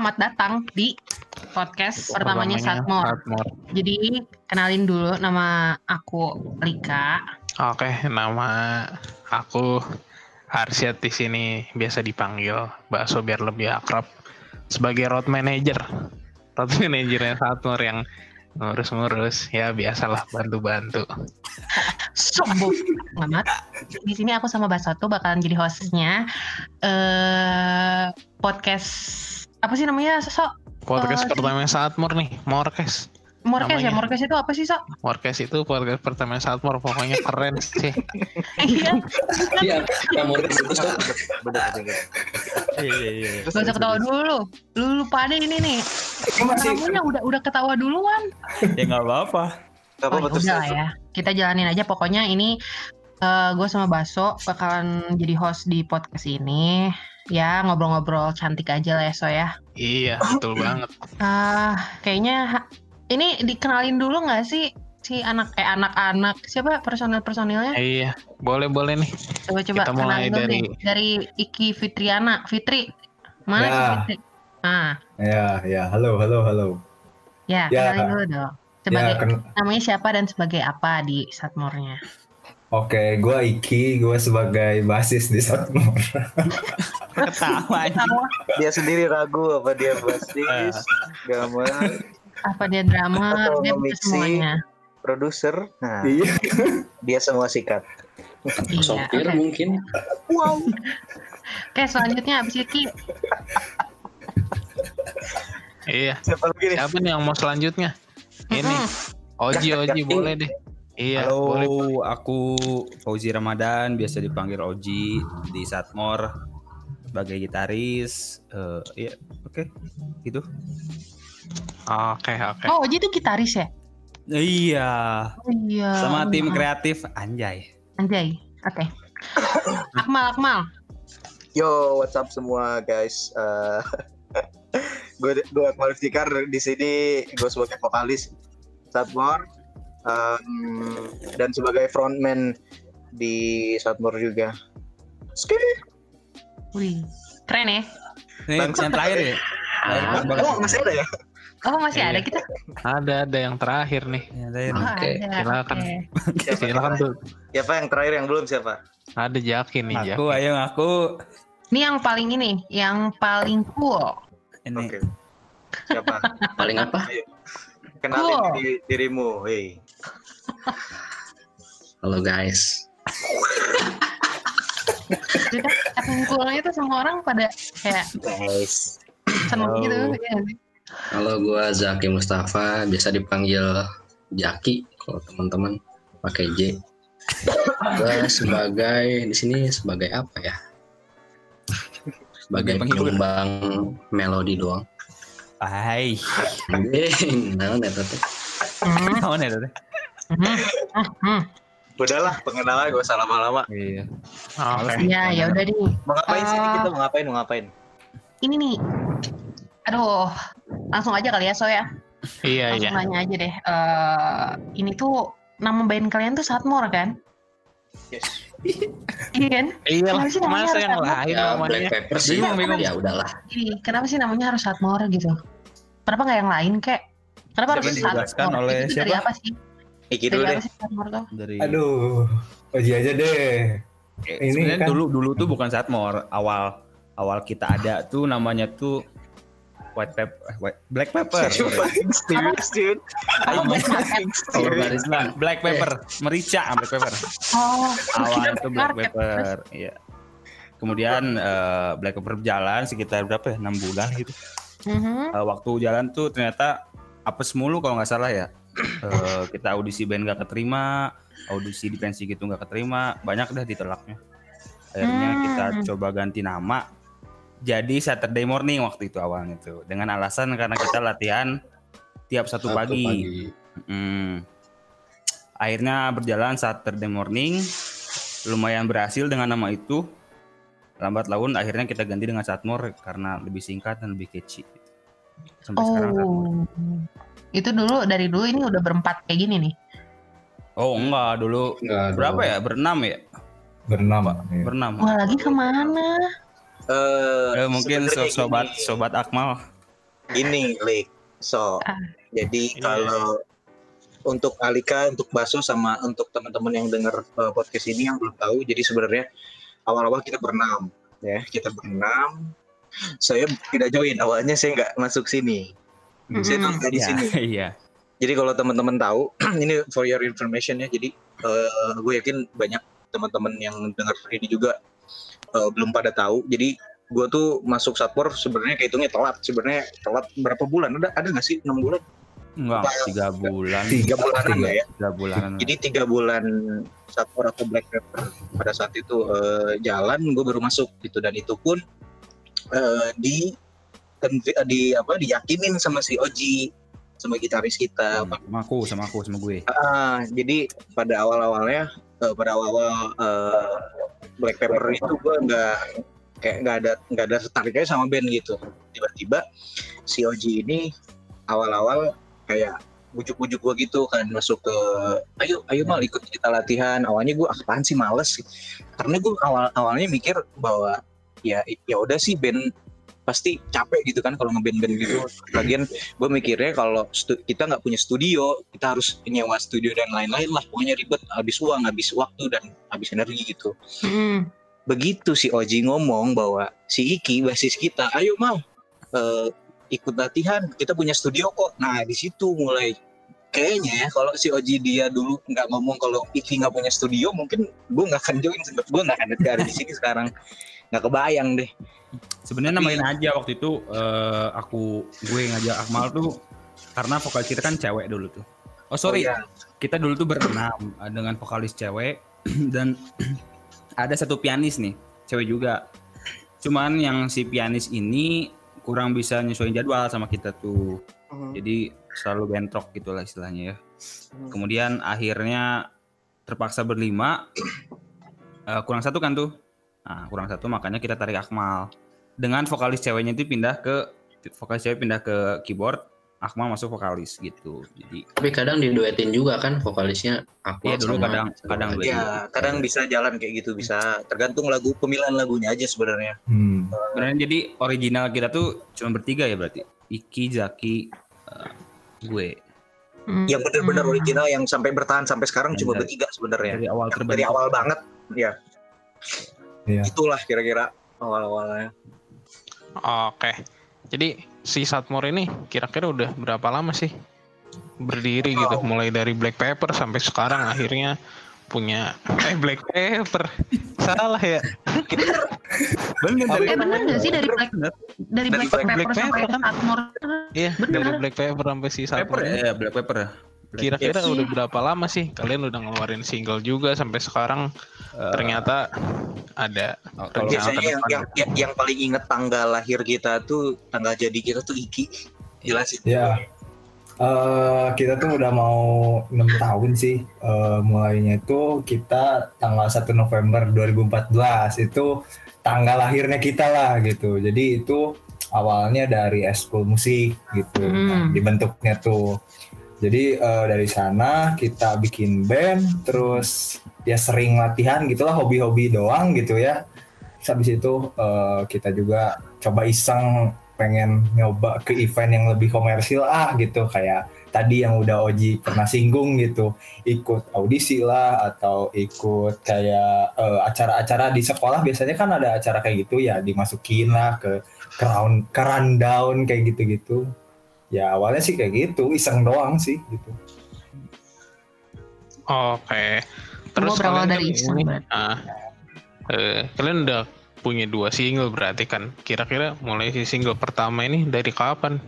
selamat datang di podcast pertamanya Pertamanya Satmor. Satmor. Jadi kenalin dulu nama aku Rika. Oke, nama aku Arsyad di sini biasa dipanggil Bakso biar lebih akrab sebagai road manager. Road manajernya Satmor yang ngurus-ngurus ya biasalah bantu-bantu. Sombong amat. Di sini aku sama Basoto bakalan jadi hostnya eh podcast apa sih namanya sok Podcast Oh, pertama Satmor nih, Morkes. Morkes ya Namanya. Morkes itu apa sih sok Morkes itu podcast pertama Satmor pokoknya keren sih. iya Iya, kamu itu Sok. Iya iya iya. gak usah ketawa dulu lu lupa deh ini nih kamunya udah udah ketawa duluan Ya nggak apa-apa. Gak Oh, apa-apa ya terus. udah lah ya. Kita jalanin aja. Pokoknya ini gue sama Baso bakalan jadi host di podcast ini. Ya ngobrol-ngobrol cantik aja lah ya So ya. iya, betul banget. Ah, kayaknya ha- ini dikenalin dulu nggak sih si anak eh anak-anak siapa personil-personilnya? Iya, boleh-boleh nih. Coba-coba kita mulai dari- deh. dari Iki Fitriana. Fitri. Mana Ya. Fitri? Ah, Ya, ya, halo, halo, halo. ya, Ya. kenalin dulu dong. Sebagai Ya, ken- namanya siapa dan sebagai apa di Satmornya? Oke, gue Iki, gue sebagai basis di Satmor. Ketawa. Dia sendiri ragu apa dia basis, drama, Apa dia drama? Atau dia nge-mixing. semuanya. produser. Nah, Iya. dia semua sikat. Iya, sopir oke. mungkin Oke, selanjutnya abis Iki. Iya. Siapa lagi nih? Siapa nih yang mau selanjutnya? Ini. Oji Oji boleh deh. Iya, Halo, boleh. aku Fauzi Ramadan, biasa dipanggil Oji di Satmor sebagai gitaris. Eh, iya, oke, gitu. Oke, oke. Oh, Oji itu gitaris ya? Iya, Oh, iya. sama tim kreatif Anjay. Anjay. Oke. Akmal, Akmal. Yo, what's up semua guys? Eh, gue gue Akmal Fikar di sini gue sebagai vokalis Satmor um, dan sebagai frontman di Satmor juga. Ski. Wih, keren ya. Ini Bangsa. yang terakhir ya? Ah, Oh, masih ada ya? Oh, masih Iya. ada kita. Ada ada yang terakhir nih. Yang terakhir. Oh, Oke, ada. silakan. Oke. Siapa, Silakan tuh. siapa yang terakhir yang belum siapa? Ada Jaki nih, Jaki. Aku, ayo aku. Ini yang paling ini, yang paling cool. Ini. Oke. Siapa? paling apa Kenalin Cool. diri- dirimu. Hei. halo guys Jadi coolnya tuh semua orang pada kayak Guys. seneng Halo. gitu. ya. halo gua Zaki Mustafa biasa dipanggil Jaki kalau teman-teman pakai J gua sebagai di sini sebagai apa ya sebagai penyumbang melodi doang Hai. anjing nah eta teh ya hmm, hmm. Udahlah, pengenalan gak usah lama-lama. Iya. Oke. Iya, ya udah nih. Mau ngapain sih Ah. kita? Mau ngapain? Mau ngapain? Ini nih. Aduh, langsung aja kali ya, So ya. Iya, iya. Langsung nanya aja deh. Eh, ini tuh nama band kalian tuh Satmor kan? Yes. Iya kan? Iya lah, masa harus yang lain ya Black namanya. Pepper sih Bingung, bingung. ya udahlah Ih, kenapa sih namanya harus Satmor gitu? Kenapa nggak yang lain kek? Kenapa harus Jangan dijelaskan Satmor? oleh Itu dari siapa? apa sih? Iki Dari dulu apa deh. sih? Dari Aduh, Oji aja deh. Eh, Ini kan- dulu dulu tuh bukan Satmor. Awal awal kita ada tuh namanya tuh white pepper, white, black pepper. Black black pepper, merica black pepper. Oh, Awal itu black Market. pepper, iya. Kemudian eh, black pepper berjalan sekitar berapa ya? 6 bulan gitu. Mhm. Eh, waktu jalan tuh ternyata apes mulu kalau nggak salah ya. Eh, kita audisi band gak keterima, audisi di pensi gitu nggak keterima, banyak dah ditolaknya. Akhirnya Hmm. kita coba ganti nama jadi Saturday morning waktu itu awalnya tuh dengan alasan karena kita latihan tiap satu, Satu pagi. Hmm. Akhirnya berjalan Saturday morning, lumayan berhasil dengan nama itu. Lambat laun akhirnya kita ganti dengan Satmor karena lebih singkat dan lebih catchy. Sampai sekarang Satmor. Oh, itu dulu dari dulu ini udah berempat kayak gini nih. Oh enggak dulu Enggak, berapa dong. ya berenam ya Bernama. Iya. berenam. Wah lagi ke mana? Eh, Eh, mungkin so- sobat gini. sobat Akmal Gini, Lik. So, Ah. jadi Ini kalau untuk Alika, untuk Baso sama untuk teman-teman yang dengar uh, podcast ini yang belum tahu, jadi sebenarnya awal-awal kita berenam, ya kita berenam. Saya tidak join awalnya saya nggak masuk sini. Saya tuh Mm-mm. nggak di Iya, sini. iya. Jadi kalau teman-teman tahu, ini for your information ya. Jadi eh, gue yakin banyak teman-teman yang dengar ini juga eh, belum pada tahu. Jadi gue tuh masuk satpor sebenarnya kehitungnya telat. Sebenarnya telat berapa bulan? Ada ada nggak sih enam bulan? Enggak, tiga bulan. Tiga lah ya. Tiga bulanan. Jadi tiga bulan satpor atau black pepper pada saat itu eh, jalan, gue baru masuk gitu dan itu pun eh, di di apa diyakinin sama si Oji sama gitaris kita Hmm, sama aku, sama aku, sama gue. Ah, jadi pada awal-awalnya, eh, pada awal-awal eh, Black Pepper itu gue nggak kayak nggak ada nggak ada tertariknya sama band gitu. Tiba-tiba si Oji ini awal-awal kayak bujuk-bujuk gue gitu kan masuk ke ayo ayo mal ikut kita latihan awalnya gue apaan sih males sih karena gue awal awalnya mikir bahwa ya ya udah sih band pasti capek gitu kan kalau ngeband-band gitu. Lagian gue mikirnya kalau kita nggak punya studio kita harus nyewa studio dan lain-lain lah. Pokoknya ribet habis uang habis waktu dan habis energi gitu. Mm. begitu si Oji ngomong bahwa si Iki basis kita ayo mal eh, ikut latihan. Kita punya studio kok. Nah di situ mulai kayaknya ya kalau si Oji dia dulu nggak ngomong kalau Iki nggak punya studio mungkin gue nggak akan join gue nggak akan ada di sini sekarang nggak kebayang deh Sebenarnya Tapi- namain aja waktu itu eh, aku gue ngajak Akmal tuh karena vokalis kita kan cewek dulu tuh. Oh sorry, Oh, iya. kita dulu tuh berenam eh, dengan vokalis cewek dan ada satu pianis nih, cewek juga. Cuman yang si pianis ini kurang bisa nyesuaiin jadwal sama kita tuh. Jadi selalu bentrok gitu lah istilahnya ya. Kemudian akhirnya terpaksa berlima, eh, kurang satu kan tuh. Nah kurang satu makanya kita tarik Akmal. Dengan vokalis ceweknya itu pindah ke vokalis cewek pindah ke keyboard, Akmal masuk vokalis gitu. Jadi Tapi kadang diduetin juga kan vokalisnya aku Iya, dulu sama- kadang- sama kadang Oji. ya kadang bisa jalan kayak gitu bisa tergantung lagu pemilihan lagunya aja sebenarnya Hmm. sebenarnya jadi original kita tuh cuma bertiga ya berarti. Iki, Zaki, eh, gue. Mm. yang benar-benar Mm. original yang sampai bertahan sampai sekarang cuma Dari- bertiga sebenarnya Dari awal terbentuk. dari awal banget ya Iya. itulah kira-kira awal-awalnya Oke. Jadi si Satmore ini kira-kira udah berapa lama sih berdiri gitu? Mulai dari Black Pepper sampai sekarang akhirnya punya eh Black Pepper. Salah ya. Bener dari- Eh bener gak sih dari Black dari Black, Black Pepper sampai Pepper kan? Atmore? Iya, Bener. dari Black Pepper sampai si Pepper Satmore. ini. ya, Black Pepper ya. Black Kira-kira udah berapa lama sih kalian udah ngeluarin single juga sampai sekarang Eh, ternyata ada oh, biasanya yang, yang, yang, yang paling inget tanggal lahir kita tuh tanggal jadi kita tuh Iki jelasin Ya, eh, kita tuh udah mau enam tahun sih. Eh, mulainya itu kita tanggal 1 November 2014 itu tanggal lahirnya kita lah gitu. Jadi itu awalnya dari eskul musik gitu. Nah, Hmm. dibentuknya tuh. Jadi eh, dari sana kita bikin band, terus ya sering latihan gitulah hobi-hobi doang gitu ya. Terus habis itu eh, kita juga coba iseng pengen nyoba ke event yang lebih komersil ah gitu. Kayak tadi yang udah Oji pernah singgung gitu. Ikut audisi lah atau ikut kayak eh, acara-acara di sekolah. Biasanya kan ada acara kayak gitu ya dimasukin lah ke round- ke rundown kayak gitu-gitu ya awalnya sih kayak gitu iseng doang sih gitu Oke. Terus Semua berawal kalian dari kan iseng ini, ah, eh, kalian udah punya dua single berarti kan. Kira-kira mulai si single pertama ini dari kapan?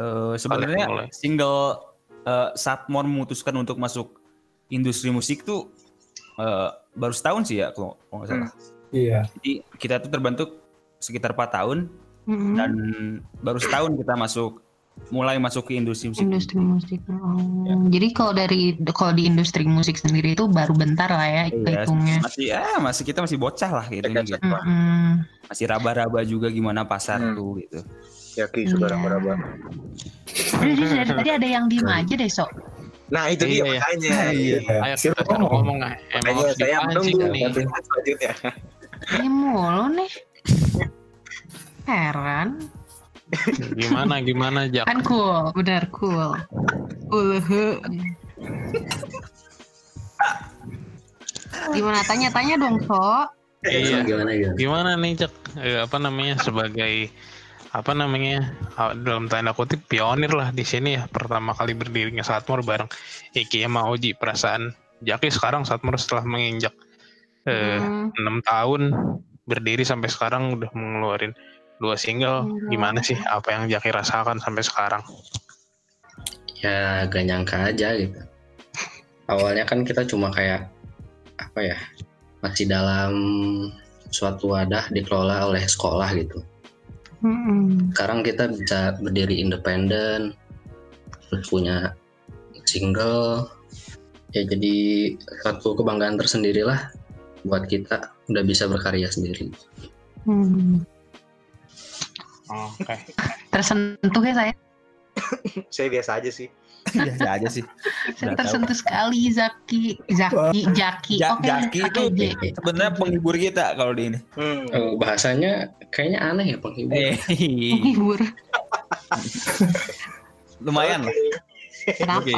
Eh, sebenarnya single eh, Satmore memutuskan untuk masuk industri musik tuh eh, baru setahun sih ya kalau nggak salah. iya Jadi kita tuh terbentuk sekitar 4 tahun Mm-mm. dan baru setahun kita masuk mulai masuk ke industri musik. industri musik. Oh. Ya. Jadi kalau dari kalau di industri musik sendiri itu baru bentar lah ya Iya, hitungnya. masih ah masih kita masih bocah lah gitu, Dekat gitu. Mm-mm. Masih raba-raba juga gimana pasar Hmm. tuh gitu. ya Ki sudah Iya. raba-raba udah, dari tadi ada yang diem aja deh sok. nah itu Iya, dia iya. makanya iya Ayo kita ngomong? ngomong. Emang harus saya menunggu selanjutnya Ini mulu nih. Heran. Gimana gimana Jak? Kan cool, benar cool. Cool. Gimana tanya-tanya dong, So? Iya. Gimana gimana? Gimana nih Jak? Eh, apa namanya sebagai apa namanya ah, dalam tanda kutip pionir lah di sini ya pertama kali berdirinya Satmor bareng Iki sama Oji perasaan Jaki sekarang Satmor setelah menginjak eh, Hmm. enam tahun berdiri sampai sekarang udah mengeluarin dua single gimana sih apa yang Jaki rasakan sampai sekarang Ya gak nyangka aja gitu. Awalnya kan kita cuma kayak apa ya masih dalam suatu wadah dikelola oleh sekolah gitu. Mm-mm. Sekarang kita bisa berdiri independen, terus punya single, ya jadi satu kebanggaan tersendiri lah buat kita udah bisa berkarya sendiri. Oke Tersentuh ya saya. Saya biasa aja sih. Biasa aja sih. Saya Nggak tahu. tersentuh sekali Zaki. Zaki, Jaki. Ja- Oke, Jaki pakai itu sebenarnya penghibur kita kalau di ini. Hmm. Eh, bahasanya kayaknya aneh ya penghibur. Eh, Menghibur. lumayan lah. Kenapa? Oke.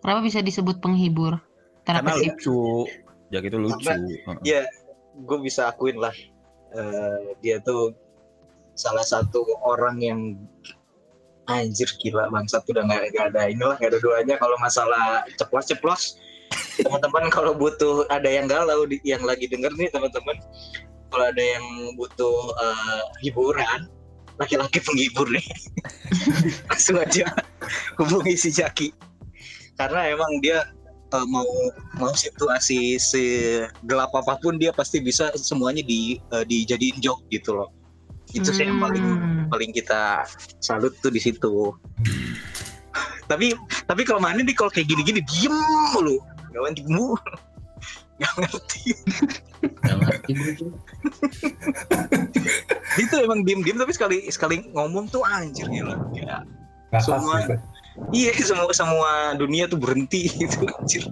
Kenapa bisa disebut penghibur? Karena sih? lucu. Jak itu lucu. Iya, gue bisa akuin lah. eh, dia tuh salah satu orang yang anjir gila bangsat udah nggak ada inilah nggak ada duanya. Kalau masalah ceplos ceplos. Teman-teman kalau butuh ada yang galau di- yang lagi denger nih teman-teman. Kalau ada yang butuh eh, hiburan laki-laki penghibur nih. Langsung aja hubungi si Jaki. Karena emang dia eh, mau mau situasi segelap apa pun dia pasti bisa semuanya di eh, dijadiin joke gitu loh itu sih yang paling Hmm. paling kita salut tuh di situ. Tapi tapi kalau mana nih kalau kayak gini-gini diem mulu. Gak ngerti mu gak ngerti. Gak ngerti itu emang diem-diem tapi sekali sekali ngomong tuh anjir gila. Ya Semua-. Iya semua semua dunia tuh berhenti gitu anjir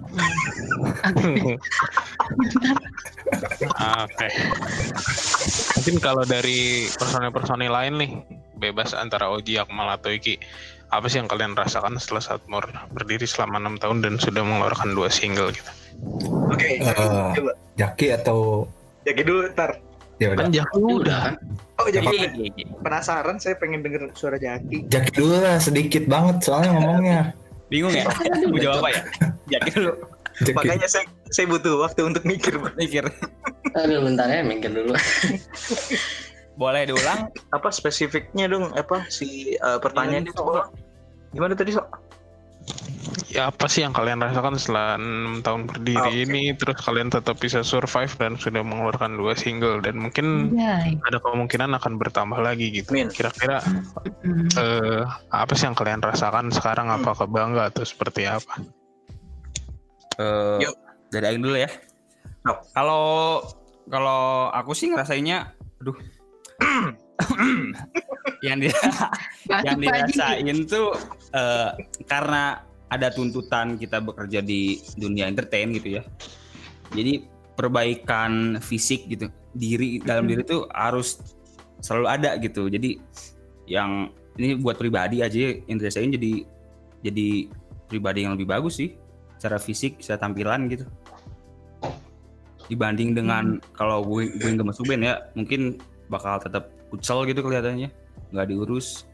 Oke. Mungkin kalau dari personil-personil lain nih, bebas antara Oji, Akmal, atau Iki, apa sih yang kalian rasakan setelah Satmor berdiri selama enam tahun dan sudah mengeluarkan dua single gitu? oke Eh, coba Jaki atau Jaki dulu ntar ya udah. Kan Jaki Udah kan? Oh Jaki Iya. penasaran saya pengen denger suara Jaki Jaki dulu lah sedikit banget soalnya ngomongnya. Bingung ya? Mau jawab apa ya? Jak dulu Jaki. makanya saya saya butuh waktu untuk mikir mikir. Aduh bentar ya mikir dulu. Boleh diulang? apa spesifiknya dong apa si uh, pertanyaan Iya, itu gimana tadi sok Ya apa sih yang kalian rasakan setelah enam tahun berdiri Oke. ini, terus kalian tetap bisa survive dan sudah mengeluarkan dua single dan mungkin Anjay. ada kemungkinan akan bertambah lagi gitu. Kira-kira Hmm. eh, apa sih yang kalian rasakan sekarang? Apakah bangga atau seperti apa? Eh, Yuk. dari Aing dulu ya. Kalau kalau aku sih ngerasainnya, aduh. yang dia yang dirasain tuh eh, karena ada tuntutan kita bekerja di dunia entertain gitu ya. Jadi perbaikan fisik gitu, diri dalam diri tuh harus selalu ada gitu. Jadi yang ini buat pribadi aja yang dirasain jadi jadi pribadi yang lebih bagus sih secara fisik, secara tampilan gitu. Dibanding dengan kalau gue gue nggak masuk band ya, mungkin bakal tetap kucel gitu kelihatannya, nggak diurus.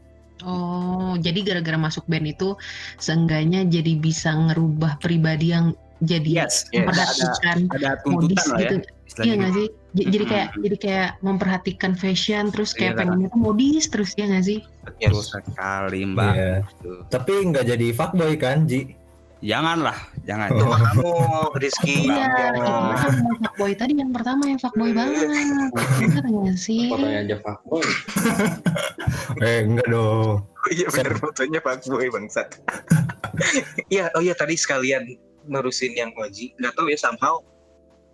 Oh, jadi gara-gara masuk band itu seenggaknya jadi bisa ngerubah pribadi yang jadi Yes, yes. memperhatikan Ada modis tuntutan lah ya. gitu. istilahnya Iya nggak sih? J- Jadi kayak jadi kayak memperhatikan fashion terus kayak Iya, pengennya tuh modis terus ya nggak sih? Betul sekali mbak. Iya. Gitu. Tapi nggak jadi fuckboy kan, Ji? Janganlah, jangan. itu mah kamu Rizky Iya, Ya. kan yang fuckboy tadi yang pertama yang fuckboy banget. Nggak sih? Fotonya aja fuckboy. Eh, enggak dong. Oh iya bener fotonya Pak Boy bangsat. Iya, oh iya tadi sekalian nerusin yang Oji. Nggak tahu ya somehow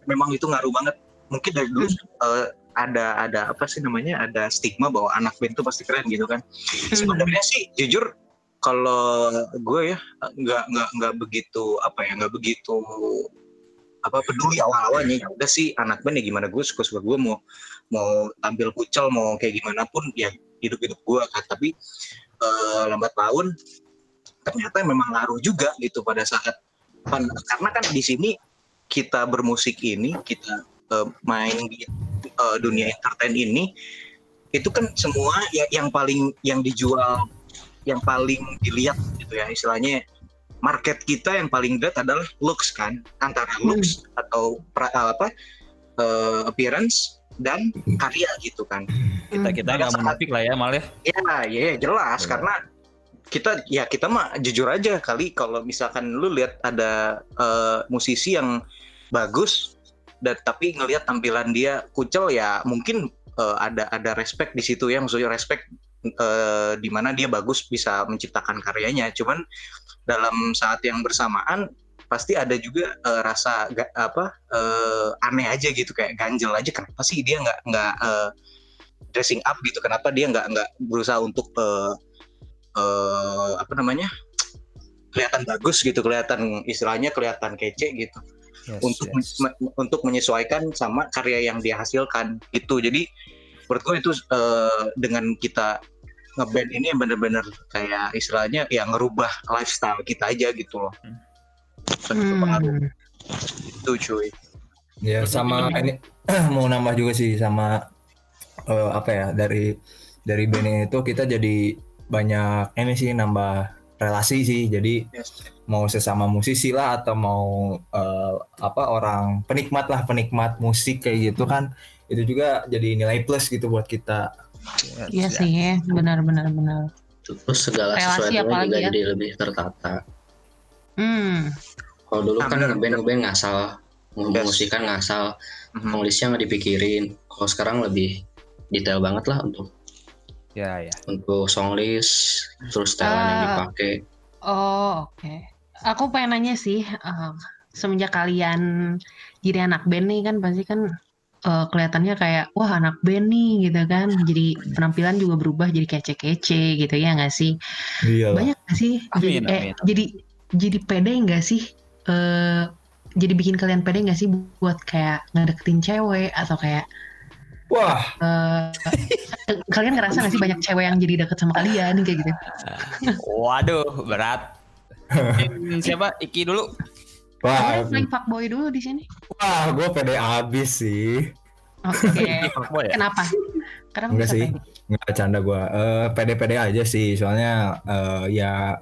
memang itu ngaruh banget. Mungkin dari dulu eh, ada ada apa sih namanya? Ada stigma bahwa anak band itu pasti keren gitu kan. Sebenarnya sih jujur kalau gue ya nggak nggak nggak begitu apa ya nggak begitu apa peduli awal-awalnya. Ya udah sih anak band ya gimana gue suka-suka gue mau mau tampil kucel mau kayak gimana pun ya hidup-hidup gue kan. Tapi eh, lambat laun ternyata memang ngaruh juga gitu pada saat karena kan di sini kita bermusik ini kita eh, main di eh, dunia entertain ini itu kan semua yang, yang paling yang dijual yang paling dilihat gitu ya istilahnya market kita yang paling berat adalah looks kan antara looks atau pra- apa eh, appearance dan karya gitu kan Kita kita nggak munafik lah ya mal ya. Ya, ya ya, jelas Iya. karena kita ya kita mah jujur aja kali kalau misalkan lu lihat ada eh, musisi yang bagus dan tapi ngelihat tampilan dia kucel ya mungkin eh, ada ada respect di situ ya maksudnya respect eh, di mana dia bagus bisa menciptakan karyanya. Cuman dalam saat yang bersamaan pasti ada juga eh, rasa ga- apa eh, aneh aja gitu. Kayak ganjel aja kenapa sih dia nggak nggak eh, dressing up gitu? Kenapa dia nggak nggak berusaha untuk eh, eh, apa namanya kelihatan bagus gitu kelihatan istilahnya kelihatan kece gitu. Untuk me- untuk menyesuaikan sama karya yang dia hasilkan gitu. Jadi menurut gue itu eh, dengan kita ngeband ini bener-bener kayak istilahnya ya ngerubah lifestyle kita aja gitu loh Dan itu pengaruh Hmm. itu cuy Ya sama ini mau nambah juga sih sama eh, apa ya dari dari band ini tuh kita jadi banyak ini sih nambah relasi sih. Jadi Yes. mau sesama musisi lah atau mau eh, apa orang penikmat lah penikmat musik kayak gitu kan itu juga jadi nilai plus gitu buat kita. Iya sih, benar-benar benar. Terus segala Relasi apalagi juga ya. jadi lebih tertata. Hmm. Kalau dulu Ah, kan ngeband ngeband ngasal, Yes. musik kan ngasal, Mhm. nulisnya nggak dipikirin. Kalau sekarang lebih detail banget lah untuk Ya ya. untuk song list, terus style yang Ah. dipakai. Oh, oke. Aku pengen nanya sih, eh, semenjak kalian jadi anak band nih kan pasti kan eh, kelihatannya kayak wah anak band nih gitu kan. Jadi penampilan juga berubah jadi kece-kece gitu ya nggak sih? Iya. Banyak nggak sih? Jadi, Amin, eh, amin. jadi jadi pede nggak sih? Eh, jadi bikin kalian pede nggak sih buat kayak ngedeketin cewek atau kayak Wah, eh, kalian ngerasa nggak sih banyak cewek yang jadi deket sama kalian kayak gitu? Waduh, berat. Mungkin siapa? Iki dulu. Wah, paling fuckboy dulu di sini. wah, gue pede abis sih. Oke. Fuckboy ya? Kenapa? Kenapa Enggak sih, nggak canda gue. Eh, pede-pede aja sih, soalnya eh, ya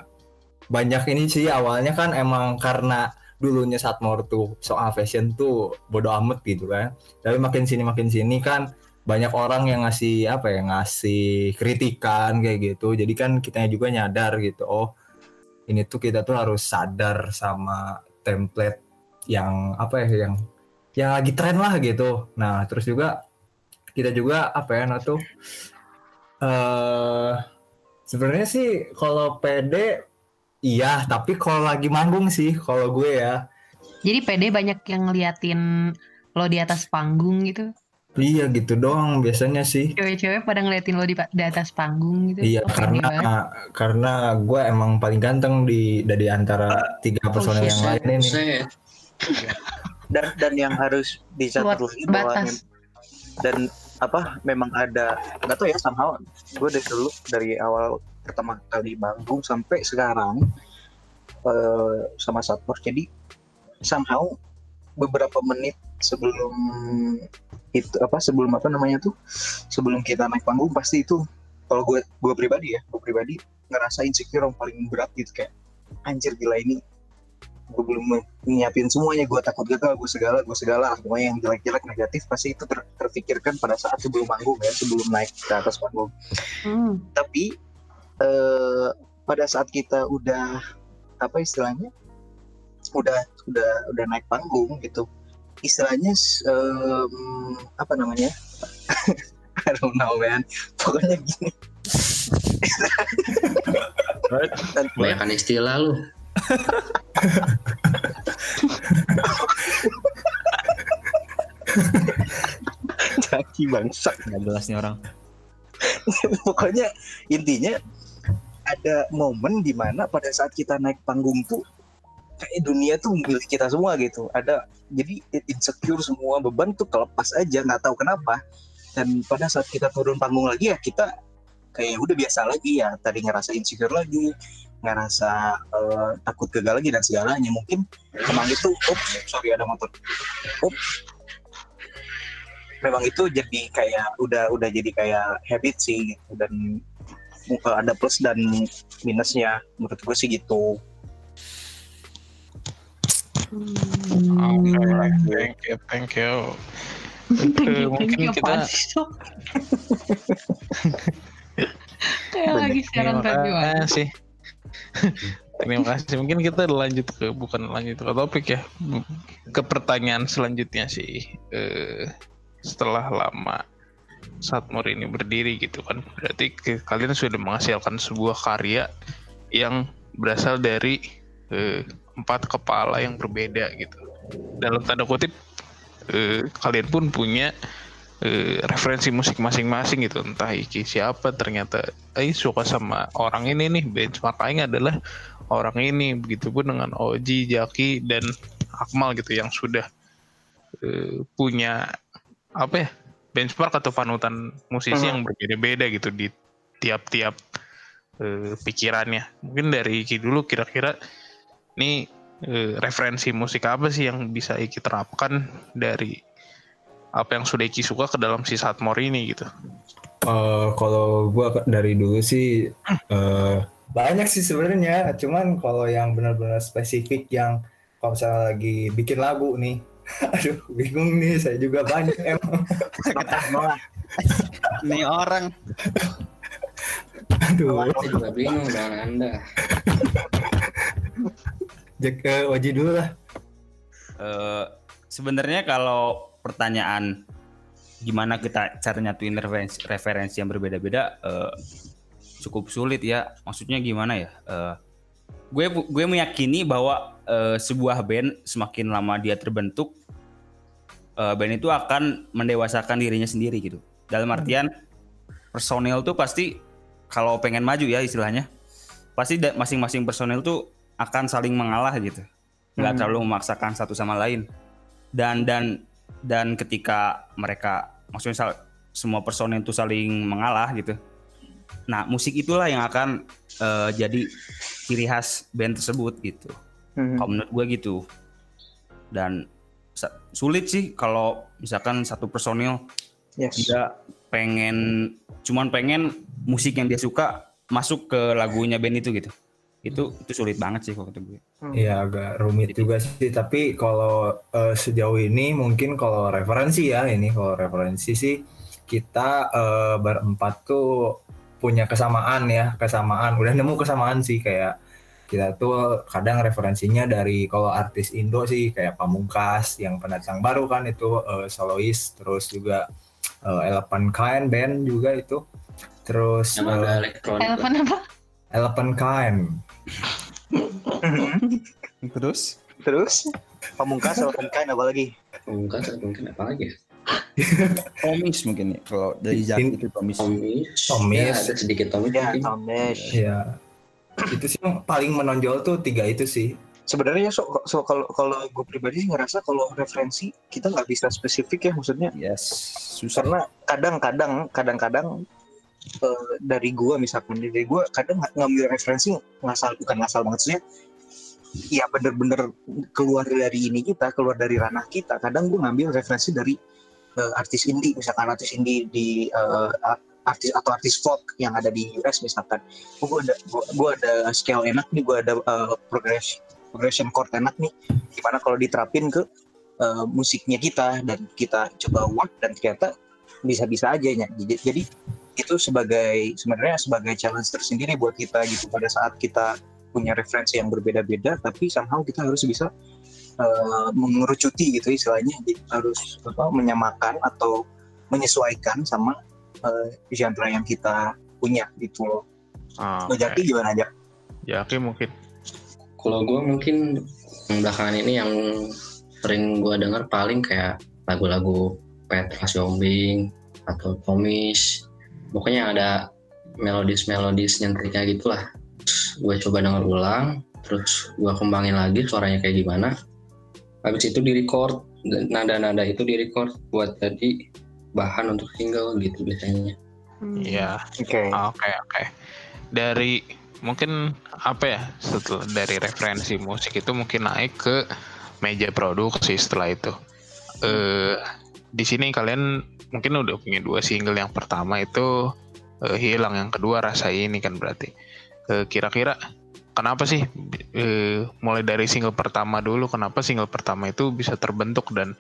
banyak ini sih awalnya kan emang karena dulunya Satmor tuh soal fashion tuh bodo amat gitu kan. Tapi makin sini makin sini kan banyak orang yang ngasih apa ya ngasih kritikan kayak gitu. Jadi kan kitanya juga nyadar gitu. Oh ini tuh kita tuh harus sadar sama template yang apa ya yang yang lagi tren lah gitu. Nah terus juga kita juga apa ya nah tuh eh sebenarnya sih kalau PD iya tapi kalau lagi manggung sih kalau gue ya Jadi pede banyak yang ngeliatin lo di atas panggung gitu. Iya gitu doang biasanya sih. Cewek-cewek pada ngeliatin lo di, di atas panggung gitu. iya Oh, pede banget. karena karena gue emang paling ganteng di dari antara tiga personel yang lain ini. Saya dan dan yang harus bisa terus bahwa dan apa memang ada nggak tahu ya somehow gue dari dulu dari awal pertama kali manggung sampai sekarang eh, sama Satmor jadi somehow beberapa menit sebelum itu apa sebelum apa namanya tuh sebelum kita naik panggung pasti itu kalau gue gue pribadi ya gue pribadi ngerasa insecure yang paling berat gitu kayak anjir gila ini gue belum nyiapin semuanya gue takut gagal gue segala gue segala pokoknya yang jelek-jelek negatif pasti itu ter- terfikirkan pada saat sebelum manggung ya sebelum naik ke atas panggung Hmm. tapi eh, pada saat kita udah apa istilahnya udah udah udah naik panggung gitu istilahnya em, apa namanya? I don't know man. Pokoknya gini. Kebanyakan istilah lu. Jaki bangsa Nggak jelas nih orang. pokoknya intinya ada momen di mana pada saat kita naik panggung tuh kayak dunia tuh milik kita semua gitu. Ada jadi insecure semua beban tuh kelepas aja nggak tahu kenapa. Dan pada saat kita turun panggung lagi ya kita kayak udah biasa lagi ya. Tadi ngerasa insecure lagi ngerasa eh, takut gagal lagi dan segalanya. Mungkin memang itu ups sorry ada motor. Ups memang itu jadi kayak udah udah jadi kayak habit sih gitu. Dan eh, ada plus dan minusnya. Menurut gue sih gitu Oke, thank you, thank you. Eh, mungkin kita kayak lagi siaran radio kasih. Terima kasih. Mungkin kita lanjut ke bukan lanjut ke topik ya, ke pertanyaan selanjutnya sih. Eh, setelah lama Satmor ini berdiri gitu kan, berarti kalian sudah menghasilkan sebuah karya yang berasal dari eh, empat kepala yang berbeda gitu. Dalam tanda kutip, eh, kalian pun punya eh, referensi musik masing-masing gitu entah Iki siapa ternyata Ai suka sama orang ini nih benchmark Aing adalah orang ini begitupun dengan Oji Jaki dan Akmal gitu yang sudah eh, punya apa ya benchmark atau panutan musisi Hmm. yang berbeda-beda gitu di tiap-tiap eh, pikirannya mungkin dari Iki dulu kira-kira nih eh, referensi musik apa sih yang bisa Iki terapkan dari apa yang sudah Iki suka ke dalam si Satmor ini gitu. Eh, kalau gua ke- dari dulu sih eh, banyak sih sebenarnya, cuman kalau yang benar-benar spesifik yang kalau misalnya lagi bikin lagu nih, aduh bingung nih, saya juga banyak emang. Nih orang Aduh, Saya juga bingung dengan anda. Jack ke Oji dulu lah. Eh, sebenarnya kalau pertanyaan gimana kita cara nyatuin referensi, referensi yang berbeda-beda eh, cukup sulit ya. Maksudnya gimana ya? Eh, gue gue meyakini bahwa eh, sebuah band semakin lama dia terbentuk, eh, band itu akan mendewasakan dirinya sendiri gitu. Dalam artian personil tuh pasti kalau pengen maju ya istilahnya, pasti masing-masing personil tuh akan saling mengalah gitu nggak Hmm. terlalu memaksakan satu sama lain dan dan dan ketika mereka maksudnya sal- semua personil itu saling mengalah gitu nah musik itulah yang akan eh, jadi ciri khas band tersebut gitu Hmm. kalau menurut gue gitu dan sulit sih kalau misalkan satu personil Yes. dia pengen cuman pengen musik yang dia suka masuk ke lagunya band itu gitu itu itu sulit banget sih kalau kata gue. Iya agak rumit juga sih, tapi kalau eh, sejauh ini mungkin kalau referensi ya ini kalau referensi sih kita eh, berempat tuh punya kesamaan ya kesamaan. Udah nemu kesamaan sih kayak kita tuh kadang referensinya dari kalau artis Indo sih kayak Pamungkas yang pendatang baru kan itu eh, solois terus juga eh, Elephant Kind band juga itu. Terus Yang ada elektronik. Telepon apa? Elephant Kind terus Terus pamungkas Elephant Kind apa lagi? Mungkin mungkin apa lagi? ya? Tomis mungkin ya kalau dari Jaki itu Tomis Tomis. Tomis. Ya, ada sedikit Tomis. Ya, mungkin. Tomesh. Iya. itu sih yang paling menonjol tuh tiga itu sih. Sebenarnya so, so kalau kalau gue pribadi sih ngerasa kalau referensi kita nggak bisa spesifik ya maksudnya yes susah karena kadang-kadang kadang-kadang eh, dari gua misalkan. Dari gua kadang ngambil referensi ngasal bukan ngasal banget sih ya bener-bener keluar dari ini kita keluar dari ranah kita. Kadang gua ngambil referensi dari eh, artis indie misalkan artis indie di a- artis atau artis folk yang ada di US misalkan. Oh, gua ada gua, gua ada scale enak nih gua ada eh, progression progression chord enak nih. Gimana kalau diterapin ke eh, musiknya kita dan kita coba work dan ternyata bisa-bisa aja ya. Jadi itu sebagai sebenarnya sebagai challenge tersendiri buat kita gitu pada saat kita punya referensi yang berbeda-beda tapi somehow kita harus bisa eh, mengerucuti gitu istilahnya Jadi harus apa menyamakan atau menyesuaikan sama eh, genre yang kita punya gitu loh. Ah, Lo Jaki gimana aja? Jaki mungkin. Kalau gue mungkin belakangan ini yang sering gue denger paling kayak lagu-lagu Petra Siombing atau Tomis. Pokoknya yang ada melodis-melodis nyentriknya gitulah. Terus gue coba denger ulang, terus gue kembangin lagi suaranya kayak gimana. Habis itu di record, nada-nada itu di record buat jadi bahan untuk single gitu biasanya. Hmm. Iya. Oke. Oke oke. Dari mungkin apa ya setelah dari referensi musik itu mungkin naik ke meja produksi setelah itu. Eh di sini kalian mungkin udah punya dua single yang pertama itu eh, hilang yang kedua rasa ini kan berarti. Eh, kira-kira kenapa sih eh, mulai dari single pertama dulu kenapa single pertama itu bisa terbentuk dan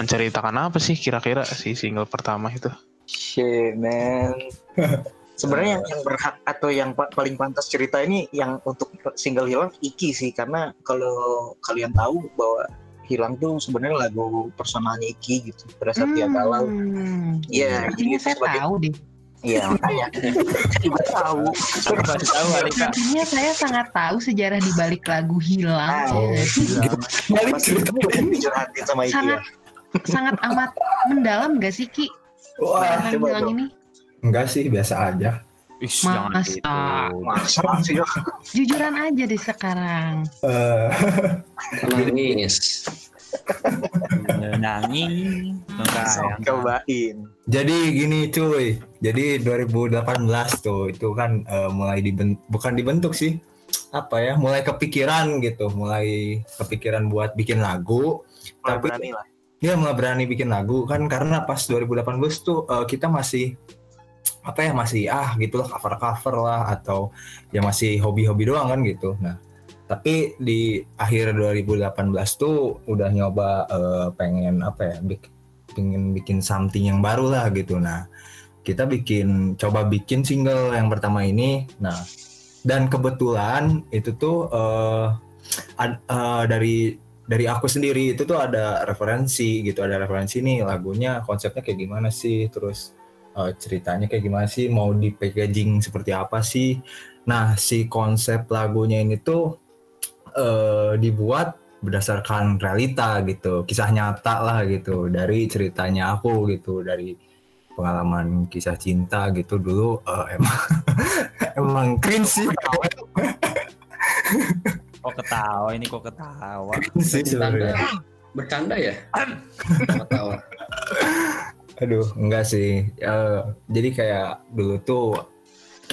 menceritakan apa sih kira-kira si single pertama itu? Shit, man. Sebenarnya yang, yang berhak atau yang pa- paling pantas cerita ini yang untuk single hilang Iki sih karena kalau kalian tahu bahwa hilang tuh sebenarnya lagu personalnya Iki gitu pada saat dia galau. Hmm. Iya, Sepertinya jadi saya sebagai- tahu deh. Iya makanya. Tahu. Tahu Alika. Sepertinya saya sangat tahu sejarah di balik lagu hilang. Sih? Balik cerita. kamu dicurhatin sama Iki sangat ya. sangat amat mendalam gak sih Ki? Wah, Tentang coba hilang dong. ini. enggak sih biasa aja. Ih, Masa? gitu. Masa sih ya? Jujuran aja deh sekarang. Eh, Nangis. Nangis. Yang Cobain. jadi gini cuy. Jadi 2018 tuh itu kan eh, mulai dibentuk bukan dibentuk sih. Apa ya? Mulai kepikiran gitu, mulai kepikiran buat bikin lagu. Mulai Tapi- berani lah. Dia mulai berani bikin lagu kan karena pas 2018 tuh eh, kita masih apa ya masih ah gitulah cover cover lah atau ya masih hobi-hobi doang kan gitu. Nah tapi di akhir 2018 tuh udah nyoba eh, pengen apa ya bik- pengen bikin something yang baru lah gitu. Nah kita bikin coba bikin single yang pertama ini. Nah dan kebetulan itu tuh eh, ad- eh, dari dari aku sendiri itu tuh ada referensi gitu ada referensi nih lagunya konsepnya kayak gimana sih terus eh, ceritanya kayak gimana sih mau di packaging seperti apa sih nah si konsep lagunya ini tuh eh, dibuat berdasarkan realita gitu kisah nyata lah gitu dari ceritanya aku gitu dari pengalaman kisah cinta gitu dulu eh, emang emang cringe sih Kok ketawa ini kok ketawa. cringe sih sebenarnya Bercanda ya? Ketawa. Aduh, enggak sih. Eh, jadi kayak dulu tuh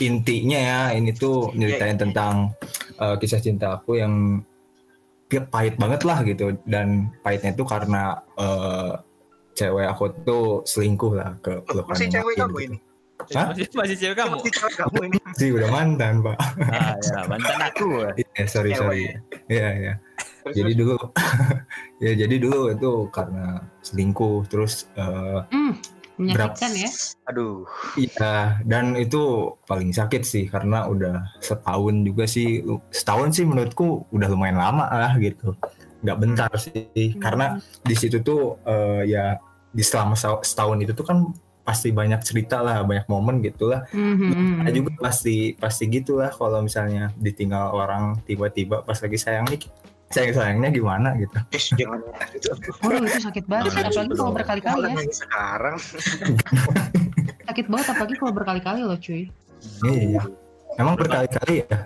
intinya ya ini tuh nyeritain tentang eh, kisah cinta aku yang dia pahit banget lah gitu dan pahitnya itu karena eh, cewek aku tuh selingkuh lah ke pelukan Masih cewek kamu gitu. ini? Hah? Masih, masih cewek kamu? Masih cewek kamu ini? Sih udah mantan pak. Ah, ya, mantan aku. Iya sorry sorry. Iya iya. Jadi dulu ya jadi dulu itu karena selingkuh terus eh, Hmm, menyakitkan ya. Aduh. Iya, dan itu paling sakit sih karena udah setahun juga sih. Setahun sih menurutku udah lumayan lama lah gitu. Nggak bentar sih, karena di situ tuh eh, ya di selama setahun itu tuh kan pasti banyak cerita lah, banyak momen gitu lah. Mhm. Ada juga pasti pasti gitu lah kalau misalnya ditinggal orang tiba-tiba pas lagi sayang nih, sayang sayangnya gimana gitu. Eh, jangan gitu. Waduh, itu sakit banget. Jangan Apalagi kalau dong. berkali-kali ya. sekarang. Sakit banget apalagi kalau berkali-kali loh cuy. Iya, emang berkali-kali ya.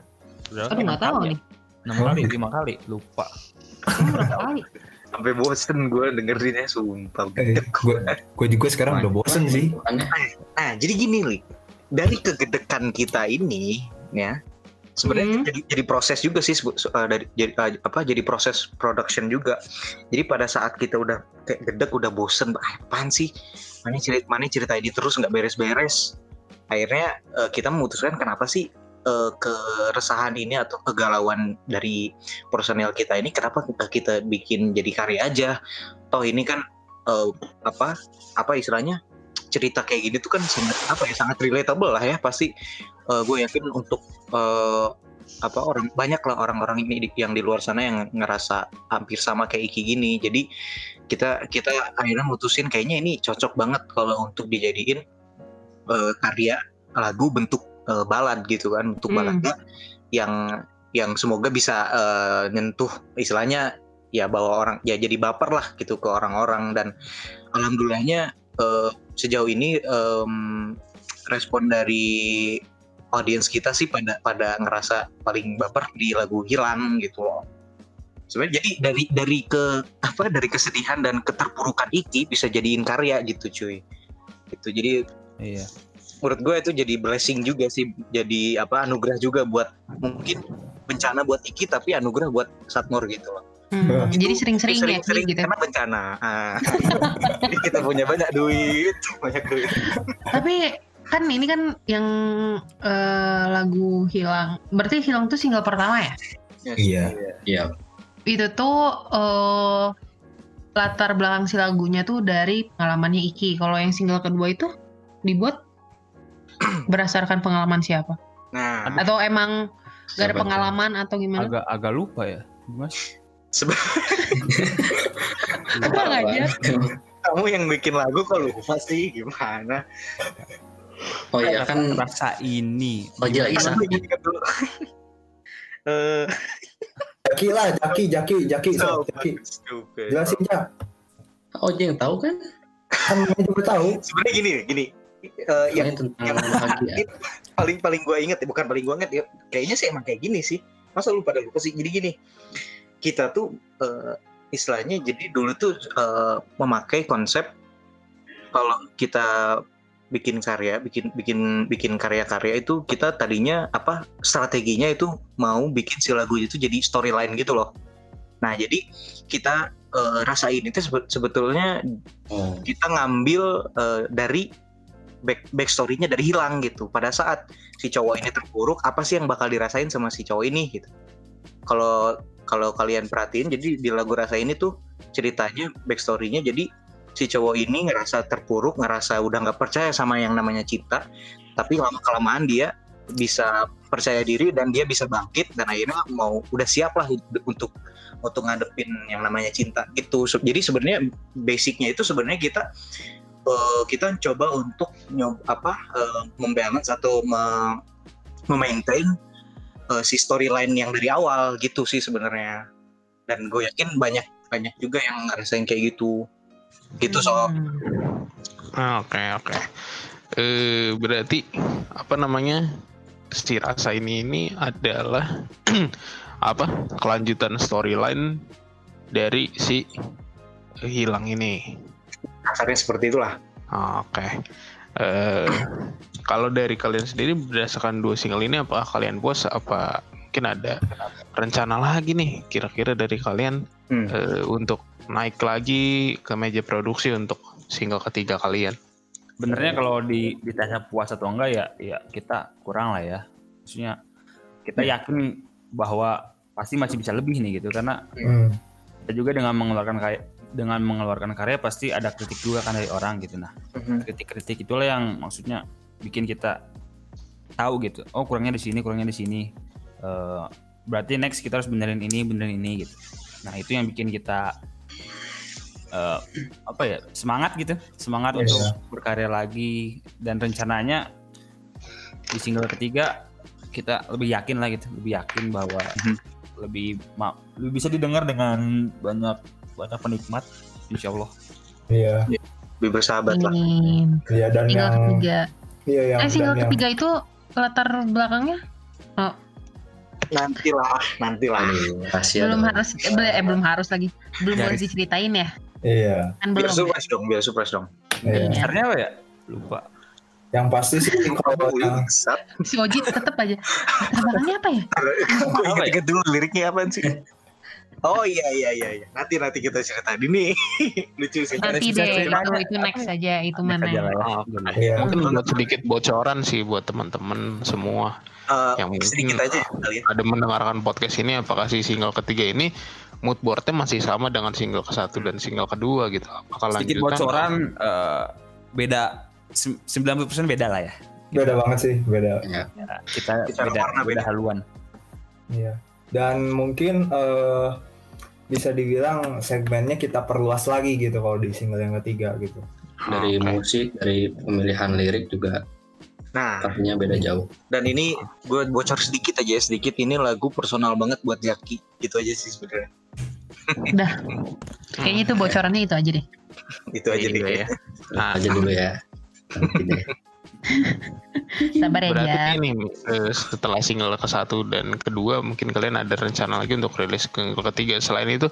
Berapa? Aduh nggak tahu nih. Enam kali, lima kali, lupa. Berapa kali? Sampai bosen gue dengerinnya sumpah. Eh, gue gue juga sekarang udah bosen sih. Nah, jadi gini nih. Dari kegedekan kita ini, ya, sebenarnya Hmm. jadi, jadi proses juga sih uh, dari jadi uh, apa jadi proses production juga. Jadi pada saat kita udah kayak gedek, udah bosen, "Ah, apaan sih? Mana cerita mana cerita ini terus nggak beres-beres. Akhirnya uh, kita memutuskan kenapa sih uh, keresahan ini atau kegalauan dari personel kita ini kenapa kita, bikin jadi karya aja? Toh ini kan uh, apa apa istilahnya cerita kayak gini tuh kan sangat apa ya sangat relatable lah ya pasti gue yakin untuk eh, apa orang banyak lah orang-orang ini yang di luar sana yang ngerasa hampir sama kayak Iki gini jadi kita kita akhirnya mutusin kayaknya ini cocok banget kalau untuk dijadiin eh, karya lagu bentuk eh, balad gitu kan bentuk Hmm. balada yang yang semoga bisa eh, nyentuh istilahnya ya bawa orang ya jadi baper lah gitu ke orang-orang dan alhamdulillahnya eh, sejauh ini em, respon dari audiens kita sih pada pada ngerasa paling baper di lagu hilang gitu loh. Sebenarnya jadi dari dari ke apa dari kesedihan dan keterpurukan Iki bisa jadiin karya gitu cuy. Gitu. Jadi Iya. Menurut gue itu jadi blessing juga sih jadi apa anugerah juga buat mungkin bencana buat Iki tapi anugerah buat Satmor gitu loh Hmm, jadi sering-sering ya sering gitu. karena bencana ah. jadi kita punya banyak duit banyak duit Tapi kan ini kan yang eh, lagu hilang. Berarti hilang tuh single pertama ya? Iya. Iya. Itu tuh eh, latar belakang si lagunya tuh dari pengalamannya Iki. Kalau yang single kedua itu dibuat berdasarkan pengalaman siapa? nah Atau emang gak ada pengalaman atau gimana? Agak agak lupa ya, Mas. seba- Tenang aja. kamu yang bikin lagu kok lupa sih gimana Oh iya kan Rasa ini. Oh iya Isa. Eh, Jaki lah, Jaki, Jaki, Jaki, so, so Jaki. Jelasin ya. Oh dia yang tahu kan? Kan juga tahu. sebenarnya gini gini Eh, yang Ini tentang yang bahagia. paling paling gue inget ya bukan paling gue inget ya kayaknya sih emang kayak gini sih masa lu pada lupa sih jadi gini kita tuh eh, istilahnya jadi dulu tuh eh, memakai konsep kalau kita bikin karya bikin bikin bikin karya-karya itu kita tadinya apa strateginya itu mau bikin si lagu itu jadi storyline gitu loh nah jadi kita eh, rasain itu sebe- sebetulnya Oh. kita ngambil eh, dari back backstory-nya dari hilang gitu. Pada saat si cowok ini terpuruk, apa sih yang bakal dirasain sama si cowok ini gitu. Kalau kalau kalian perhatiin, jadi di lagu rasa ini tuh ceritanya backstory-nya jadi si cowok ini ngerasa terpuruk, ngerasa udah nggak percaya sama yang namanya cinta, tapi lama kelamaan dia bisa percaya diri dan dia bisa bangkit dan akhirnya mau udah siap lah untuk untuk ngadepin yang namanya cinta. Se- Jadi sebenarnya basicnya itu sebenarnya kita eh, kita coba untuk nyob apa eh, membalance atau me- memaintain eh, si storyline yang dari awal gitu sih sebenarnya. Dan gue yakin banyak banyak juga yang ngerasain kayak gitu. Gitu so. Hmm. Ah, Oke oke. Eh berarti apa namanya si rasa ini ini adalah apa kelanjutan storyline dari si hilang ini. Kasarnya seperti itulah. Ah, Oke. Eh kalau dari kalian sendiri berdasarkan dua single ini apa kalian puas apa mungkin ada rencana lagi nih kira-kira dari kalian Hmm. eh, untuk naik lagi ke meja produksi untuk single ketiga kalian? Sebenarnya kalau di ditanya puas atau enggak ya ya kita kurang lah ya. Maksudnya kita yakin bahwa pasti masih bisa lebih nih gitu karena Hmm. kita juga dengan mengeluarkan karya dengan mengeluarkan karya pasti ada kritik juga kan dari orang gitu. Nah kritik-kritik itulah yang maksudnya bikin kita tahu gitu. Oh kurangnya di sini kurangnya di sini. Eh, berarti next kita harus benerin ini benerin ini gitu. Nah itu yang bikin kita eh, apa ya semangat gitu. Semangat Iya. untuk berkarya lagi. Dan rencananya di single ketiga kita lebih yakin lah gitu. Lebih yakin bahwa Mhm. lebih lebih bisa didengar dengan banyak banyak penikmat insya Allah Iya, Lebih bersahabat lah. Iya dan Single yang ketiga. iya yang Eh single dan yang ketiga itu latar belakangnya Nantilah, nantilah. Aduh, rahasia belum dong. harus eh, bel- eh belum harus lagi belum boleh Garis. diceritain ya iya, kan Biar belum ya? surprise dong, biar surprise dong. iya. Iya. Apa ya lupa Yang pasti sih kalau yang si Oji tetep aja latar belakangnya apa ya Gue Apa ya? inget dulu liriknya apaan sih? Oh iya iya iya iya. Nanti nanti kita ceritain ini. Lucu sih. nanti deh cerita. itu itu next aja itu Next mana aja lah ya. Oh, iya, Mungkin buat sedikit bocoran sih buat teman-teman semua Eh, yang mungkin sedikit aja ya. ada mendengarkan podcast ini apakah si single ketiga ini mood boardnya masih sama dengan single ke satu dan single kedua gitu apakah sedikit bocoran eh, beda sem- 90% beda lah ya beda banget sih, beda. Ya. Ya, kita beda warna beda beda. haluan Iya. Dan mungkin eh, bisa dibilang segmennya kita perluas lagi gitu kalau di single yang ketiga gitu. Dari Oke. musik, dari pemilihan lirik juga Nah, artinya beda jauh. dan ini gue bocor sedikit aja ya, sedikit ini lagu personal banget buat Jaki. Gitu aja sih sebenarnya. udah kayaknya itu bocorannya itu aja deh Itu aja Iya deh. ya. Nah, aja dulu ya. Sabar ya berarti ini eh, setelah single ke satu dan kedua mungkin kalian ada rencana lagi untuk rilis ke single ketiga selain itu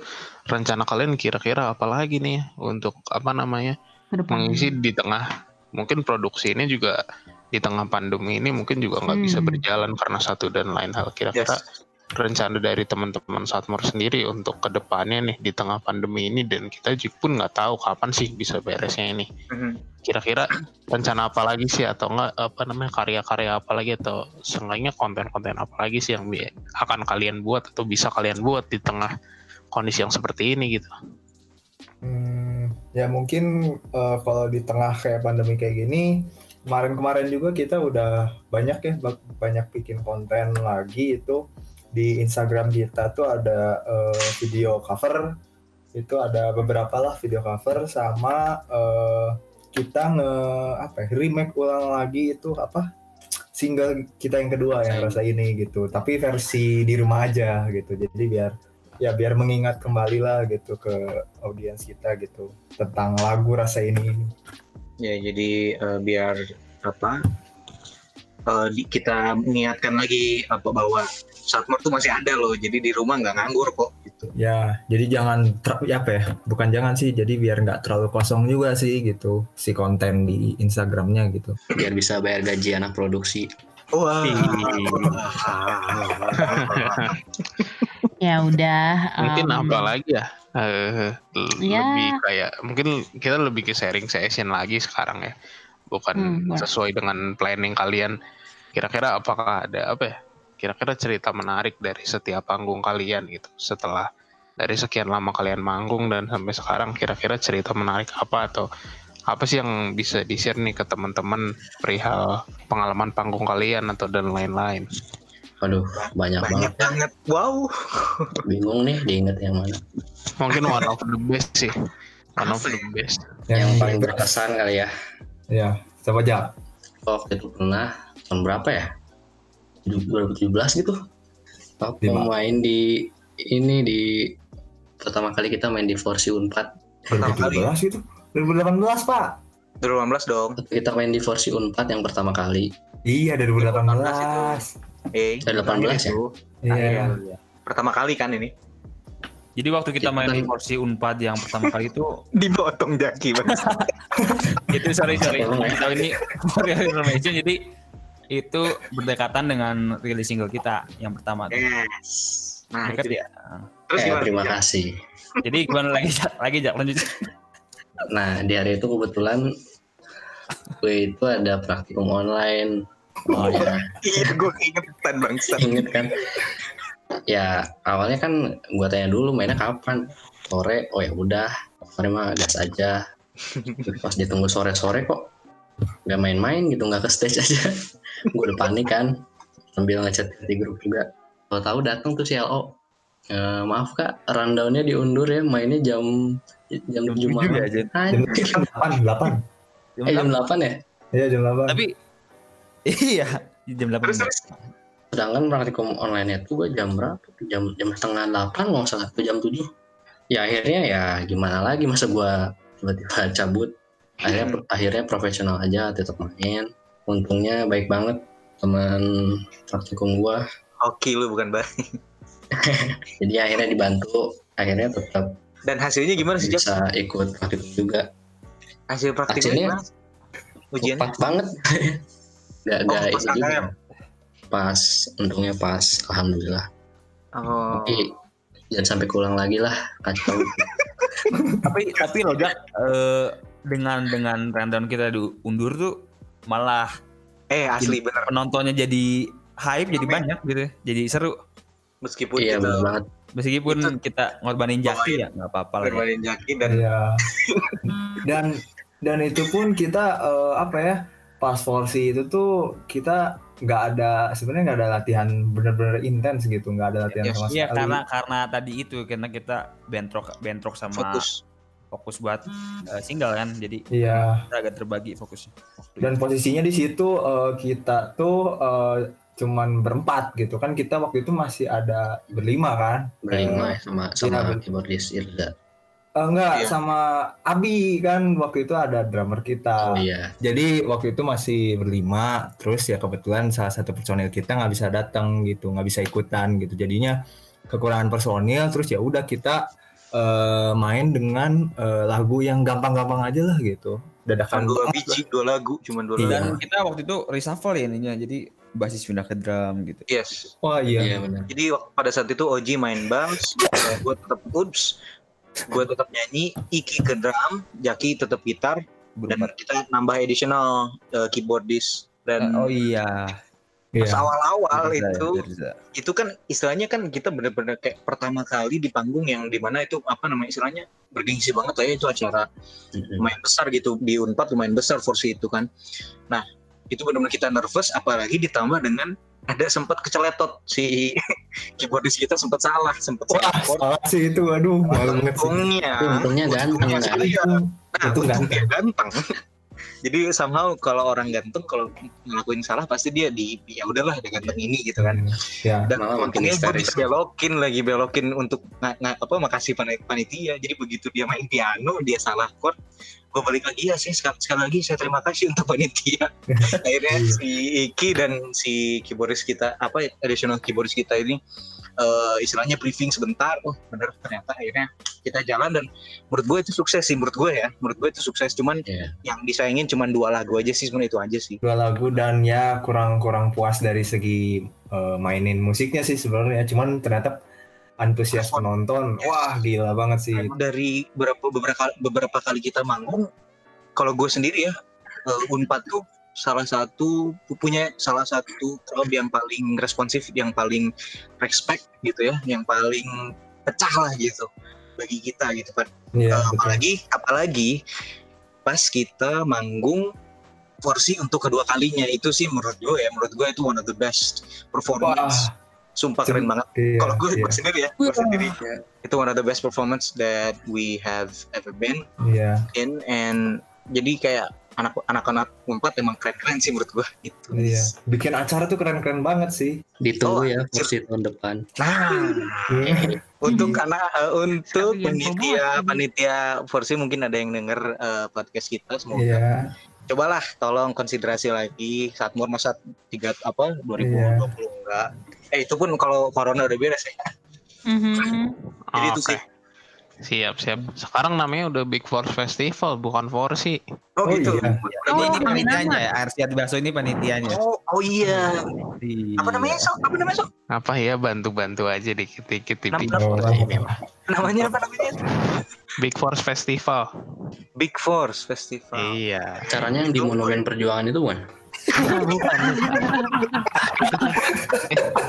rencana kalian kira-kira apa lagi nih untuk apa namanya ke depan mengisi di tengah mungkin produksi ini juga di tengah pandemi ini mungkin juga nggak bisa Hmm. berjalan karena satu dan lain hal. Kira-kira Yes. Rencana dari teman-teman Satmor sendiri untuk ke depannya nih di tengah pandemi ini dan kita juga pun nggak tahu kapan sih bisa beresnya ini. Mhm. Kira-kira rencana apa lagi sih atau enggak apa namanya karya-karya apa lagi atau seenggaknya konten-konten apa lagi sih yang akan kalian buat atau bisa kalian buat di tengah kondisi yang seperti ini gitu. Hmm, ya mungkin eh, kalau di tengah kayak pandemi kayak gini, kemarin-kemarin juga kita udah banyak ya ba- banyak bikin konten lagi itu di Instagram kita tuh ada eh, video cover. Itu ada beberapa lah video cover sama eh, kita nge apa ya, remake ulang lagi itu apa single kita yang kedua yang rasa ini gitu. Tapi versi di rumah aja gitu. Jadi biar ya biar mengingat kembali lah gitu ke audiens kita gitu tentang lagu rasa ini. Ya jadi eh, biar apa di- kita mengingatkan lagi apa bahwa Satmar tuh masih ada loh. Jadi di rumah nggak nganggur kok gitu. ya jadi jangan ter- ya apa ya bukan jangan sih jadi biar nggak terlalu kosong juga sih gitu si konten di Instagramnya gitu biar bisa bayar gaji anak produksi. Wah. Ya udah. Mungkin em, apa lagi ya? Eh, l- Ya. lebih kayak mungkin kita lebih ke sharing session lagi sekarang ya. Bukan Hmm, sesuai dengan planning kalian. Kira-kira apakah ada apa ya? Kira-kira cerita menarik dari setiap panggung kalian gitu. Setelah dari sekian lama kalian manggung dan sampai sekarang kira-kira cerita menarik apa atau apa sih yang bisa di-share nih ke teman-teman perihal pengalaman panggung kalian atau dan lain-lain. Waduh, banyak, Banyak banget. banget. Wow. Bingung nih diinget yang mana. Mungkin one of the best sih. One of the best. Yang paling berkesan kali ya. ya siapa aja Waktu itu pernah tahun berapa ya? 2017 gitu. Waktu Lima. main di ini di pertama kali kita main di Forsi Unpad. Pertama kali. 2017 itu 2018 pak 2018 dong. Kita main di Forsi Unpad yang pertama kali. iya 2018 Eh, Eh, 18 ya? itu. iya Pertama kali kan ini. Jadi waktu kita Kita- main di kursi Unpad yang pertama kali itu Dipotong jaki bang. itu sorry sorry Tolong ya. kita ini for information jadi itu berdekatan dengan rilis single kita yang pertama tuh. yes. Nah Deket itu ya. dia. Terus Eh, gimana? terima kasih. Jadi gimana lagi Jak? lagi Jak lanjut. Nah, di hari itu kebetulan gue itu ada praktikum online. Oh ya, Iya, gue keingetan bang. inget kan? Ya, awalnya kan gue tanya dulu mainnya kapan? Sore, oh ya udah, sore mah gas aja. Pas ditunggu sore-sore kok nggak main-main gitu, nggak ke stage aja. gue udah panik kan, sambil ngechat di grup juga. Kalau tahu datang tuh si LO. "Eh, maaf kak, rundownnya diundur ya, mainnya jam jam tujuh malam. aja. jam. 8 8 Eh jam 8 ya? iya jam 8 Tapi iya jam 8 Terus terus. Sedangkan praktikum online itu gue jam berapa? tuh? Jam jam setengah delapan nggak salah jam tujuh. Ya akhirnya ya gimana lagi masa gue tiba-tiba cabut. Akhirnya akhirnya profesional aja tetap main. Untungnya baik banget teman praktikum gue. Hoki lu bukan bang. Jadi akhirnya dibantu. Akhirnya tetap Dan hasilnya gimana sih Jack? bisa ikut praktikum juga. Hasil gimana? Ujiannya? Pas banget. gak Oh, ini juga. Pas untungnya pas. Alhamdulillah. Oh. Tapi jangan sampai keulang lagi lah kacau. tapi tapi lo Jak eh, dengan dengan rundown kita diundur tuh malah Eh asli bener. penontonnya jadi hype jadi banyak gitu. Jadi seru. Meskipun iya kita benar banget. Meskipun Itu- kita ngorbanin jaki ya nggak apa-apa lah. ya. bermain jaki dan Iya. dan dan itu pun kita eh, apa ya pas forsi itu tuh kita nggak ada sebenarnya nggak ada latihan bener-bener intens gitu nggak ada latihan Yes. sama Iya sekali. karena karena tadi itu karena kita bentrok bentrok sama fokus, fokus. buat eh, single kan jadi Iya. kita agak terbagi fokusnya. Waktu Dan posisinya di situ eh, kita tuh eh, cuman berempat gitu kan kita waktu itu masih ada berlima kan Berlima ya sama sama bener. keyboardis Irza. Eh, enggak Iya. sama Abi kan waktu itu ada drummer kita Oh iya. jadi waktu itu masih berlima terus ya kebetulan salah satu personil kita nggak bisa datang gitu nggak bisa ikutan gitu jadinya kekurangan personil terus ya udah kita eh, main dengan eh, lagu yang gampang-gampang aja lah gitu. Dadakan dua biji, dua lagu, cuma dua Iya. lagu. Dan kita waktu itu reshuffle ya ininya. Jadi basis pindah ke drum gitu. Yes. Wah iya. Iya benar. Jadi pada saat itu Oji main bass, gue tetap ups, gue tetap nyanyi, Iki ke drum, Jaki tetap gitar, dan Berempat. kita nambah additional uh, keyboardist. Dan oh iya. Pas Iya. awal-awal Bisa, itu, bisa. itu kan istilahnya kan kita bener-bener kayak pertama kali di panggung yang di mana itu apa namanya istilahnya bergengsi banget lah ya itu acara lumayan besar gitu di Unpad lumayan besar porsi itu kan. Nah itu benar-benar kita nervous apalagi ditambah dengan ada sempat keceletot si keyboardist kita sempat salah sempat Wah, salah salah sih itu. Aduh, malu banget sih. untungnya Untungnya ganteng untungnya kan. saya nah, Untung untung dia ganteng jadi somehow kalau orang ganteng kalau ngelakuin salah pasti dia di ya udahlah dia ganteng ini gitu kan Ya. dan Malah makin histeris. belokin lagi belokin untuk nga, nga- apa makasih pani- panitia jadi begitu dia main piano dia salah chord gue balik lagi ya sih sekali, sekali lagi saya terima kasih untuk panitia akhirnya Iya. si Iki dan si keyboardist kita apa additional keyboardist kita ini eh, istilahnya briefing sebentar oh bener ternyata akhirnya kita jalan dan menurut gue itu sukses sih menurut gue ya menurut gue itu sukses cuman Iya. yang disayangin cuman dua lagu aja sih sebenarnya itu aja sih Dua lagu dan ya kurang-kurang puas dari segi eh, mainin musiknya sih sebenarnya. Cuman ternyata antusias penonton, wah gila banget sih. dari beberapa beberapa beberapa kali kita manggung kalau gue sendiri ya eh, Unpad tuh salah satu punya salah satu klub yang paling responsif yang paling respect gitu ya yang paling pecah lah gitu bagi kita gitu kan Iya, Eh, betul. apalagi apalagi pas kita manggung porsi untuk kedua kalinya itu sih menurut gue ya menurut gue itu one of the best performance. Wah, sumpah keren banget. iya, kalau gue iya, gue sendiri ya gue sendiri. Itu one of the best performance that we have ever been iya, in and jadi kayak anak anak-anak empat emang keren-keren sih menurut gue gitu iya. Bikin acara tuh keren-keren banget sih. Oh, Ditunggu ya kursi tahun depan. nah Iya. untuk anak eh, untuk Sekalian panitia panitia Forsi mungkin ada yang denger eh, podcast kita semoga Iya, cobalah tolong konsiderasi lagi saat mur masa tiga apa 2020 Iya. enggak eh itu pun kalau corona udah beres ya Mhm. Jadi itu Oke. sih. Siap, siap. Sekarang namanya udah Big Force Festival, bukan Forsi. oh, Oh, gitu iya. Ini, Oh, ini panitianya ya, Arsiat Baso ini panitianya. oh, oh iya Iya. apa namanya sok apa namanya sok Apa ya bantu-bantu aja dikit-dikit di Big Force Oh. ini lah. namanya apa namanya Big Force Festival. Big Force Festival Iya. Caranya yang di Monumen Perjuangan itu kan?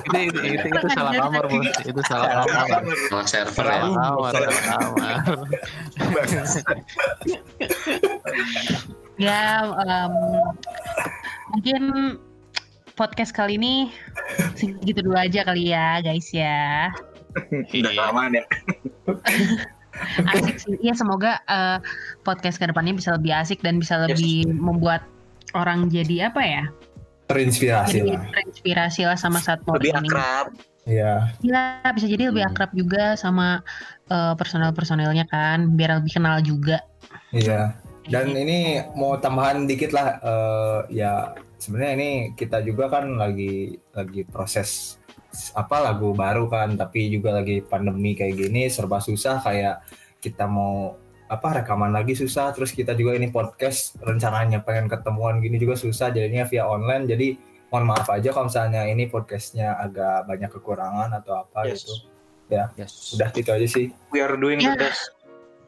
itu, itu, itu, itu salah kamar bos. Itu salah kamar. Salah server ya. Salah kamar. Ya, em, mungkin podcast kali ini segitu dulu aja kali ya, guys ya. udah Iya. kelamaan ya Asik sih. Ya semoga eh, podcast ke depannya bisa lebih asik dan bisa lebih membuat orang jadi apa ya? terinspirasi Jadi lah. terinspirasi lah sama saat lebih ini. akrab Iya, Iya, bisa jadi lebih Hmm. akrab juga sama eh, personel-personelnya kan, biar lebih kenal juga. iya. Dan ini mau tambahan dikit lah, eh, ya sebenarnya ini kita juga kan lagi lagi proses apa lagu baru kan, tapi juga lagi pandemi kayak gini serba susah kayak kita mau apa rekaman lagi susah, terus kita juga ini podcast rencananya pengen ketemuan gini juga susah, jadinya via online. Jadi mohon maaf aja kalau misalnya ini podcastnya agak banyak kekurangan atau apa Yes. gitu. Yes. Udah itu aja sih. we are doing Ya. the best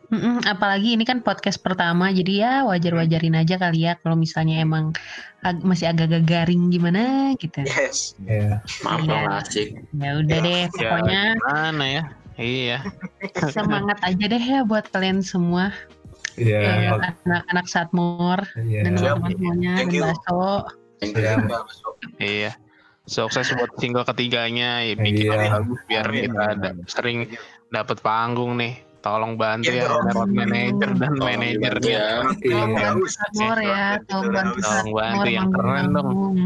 Mm-mm, apalagi ini kan podcast pertama, jadi ya wajar-wajarin aja kali ya kalau misalnya emang ag- masih agak-agak garing gimana gitu. yes Ya. Maaf asik. Ya udah deh, Ya, pokoknya gimana ya? Iya. semangat aja deh ya buat kalian semua, Iya. eh, mak- anak-anak Satmor Iya. dan Siap. teman-teman semuanya Thank dan. Baso. Iya. Sukses buat single ketiganya ya bikin Iya. lagu biar kita ada, sering dapat panggung nih. Tolong bantu ya dong. road manager dan Tolong manajernya. dibantu Iya. Tolong bantu ya, tolong bantu Tolong Satmor bantu yang keren dong. manggung.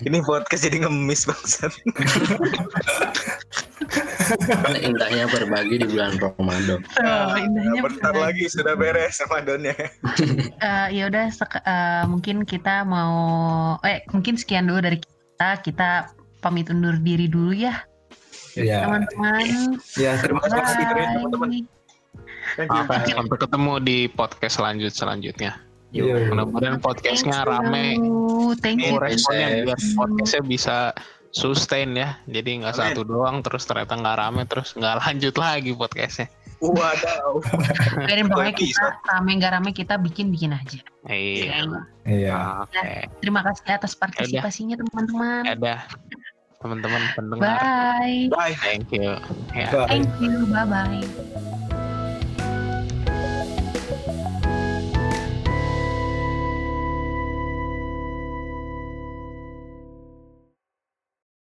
ini podcast jadi ngemis bangsat Kan indahnya berbagi di bulan Ramadan. Oh, indahnya bentar berbagi. lagi sudah beres Ramadannya Eh, ya udah eh, mungkin kita mau eh mungkin sekian dulu dari kita kita pamit undur diri dulu ya Iya. teman-teman Ya, terima kasih teman-teman. Thank you. Oke, sampai ketemu di podcast selanjut selanjutnya. Iya. Mudah-mudahan podcastnya Thank rame. you. Thank you. Responnya biar podcastnya bisa sustain ya. Jadi nggak satu doang terus ternyata nggak rame terus nggak lanjut lagi podcastnya. Wadaw. Biarin pokoknya kita rame nggak rame kita bikin bikin aja. Iya. Iya. Oke. Terima kasih atas partisipasinya teman-teman. Ada teman-teman pendengar. Bye. Bye. Thank you. Ya. Bye. Thank you. Bye bye.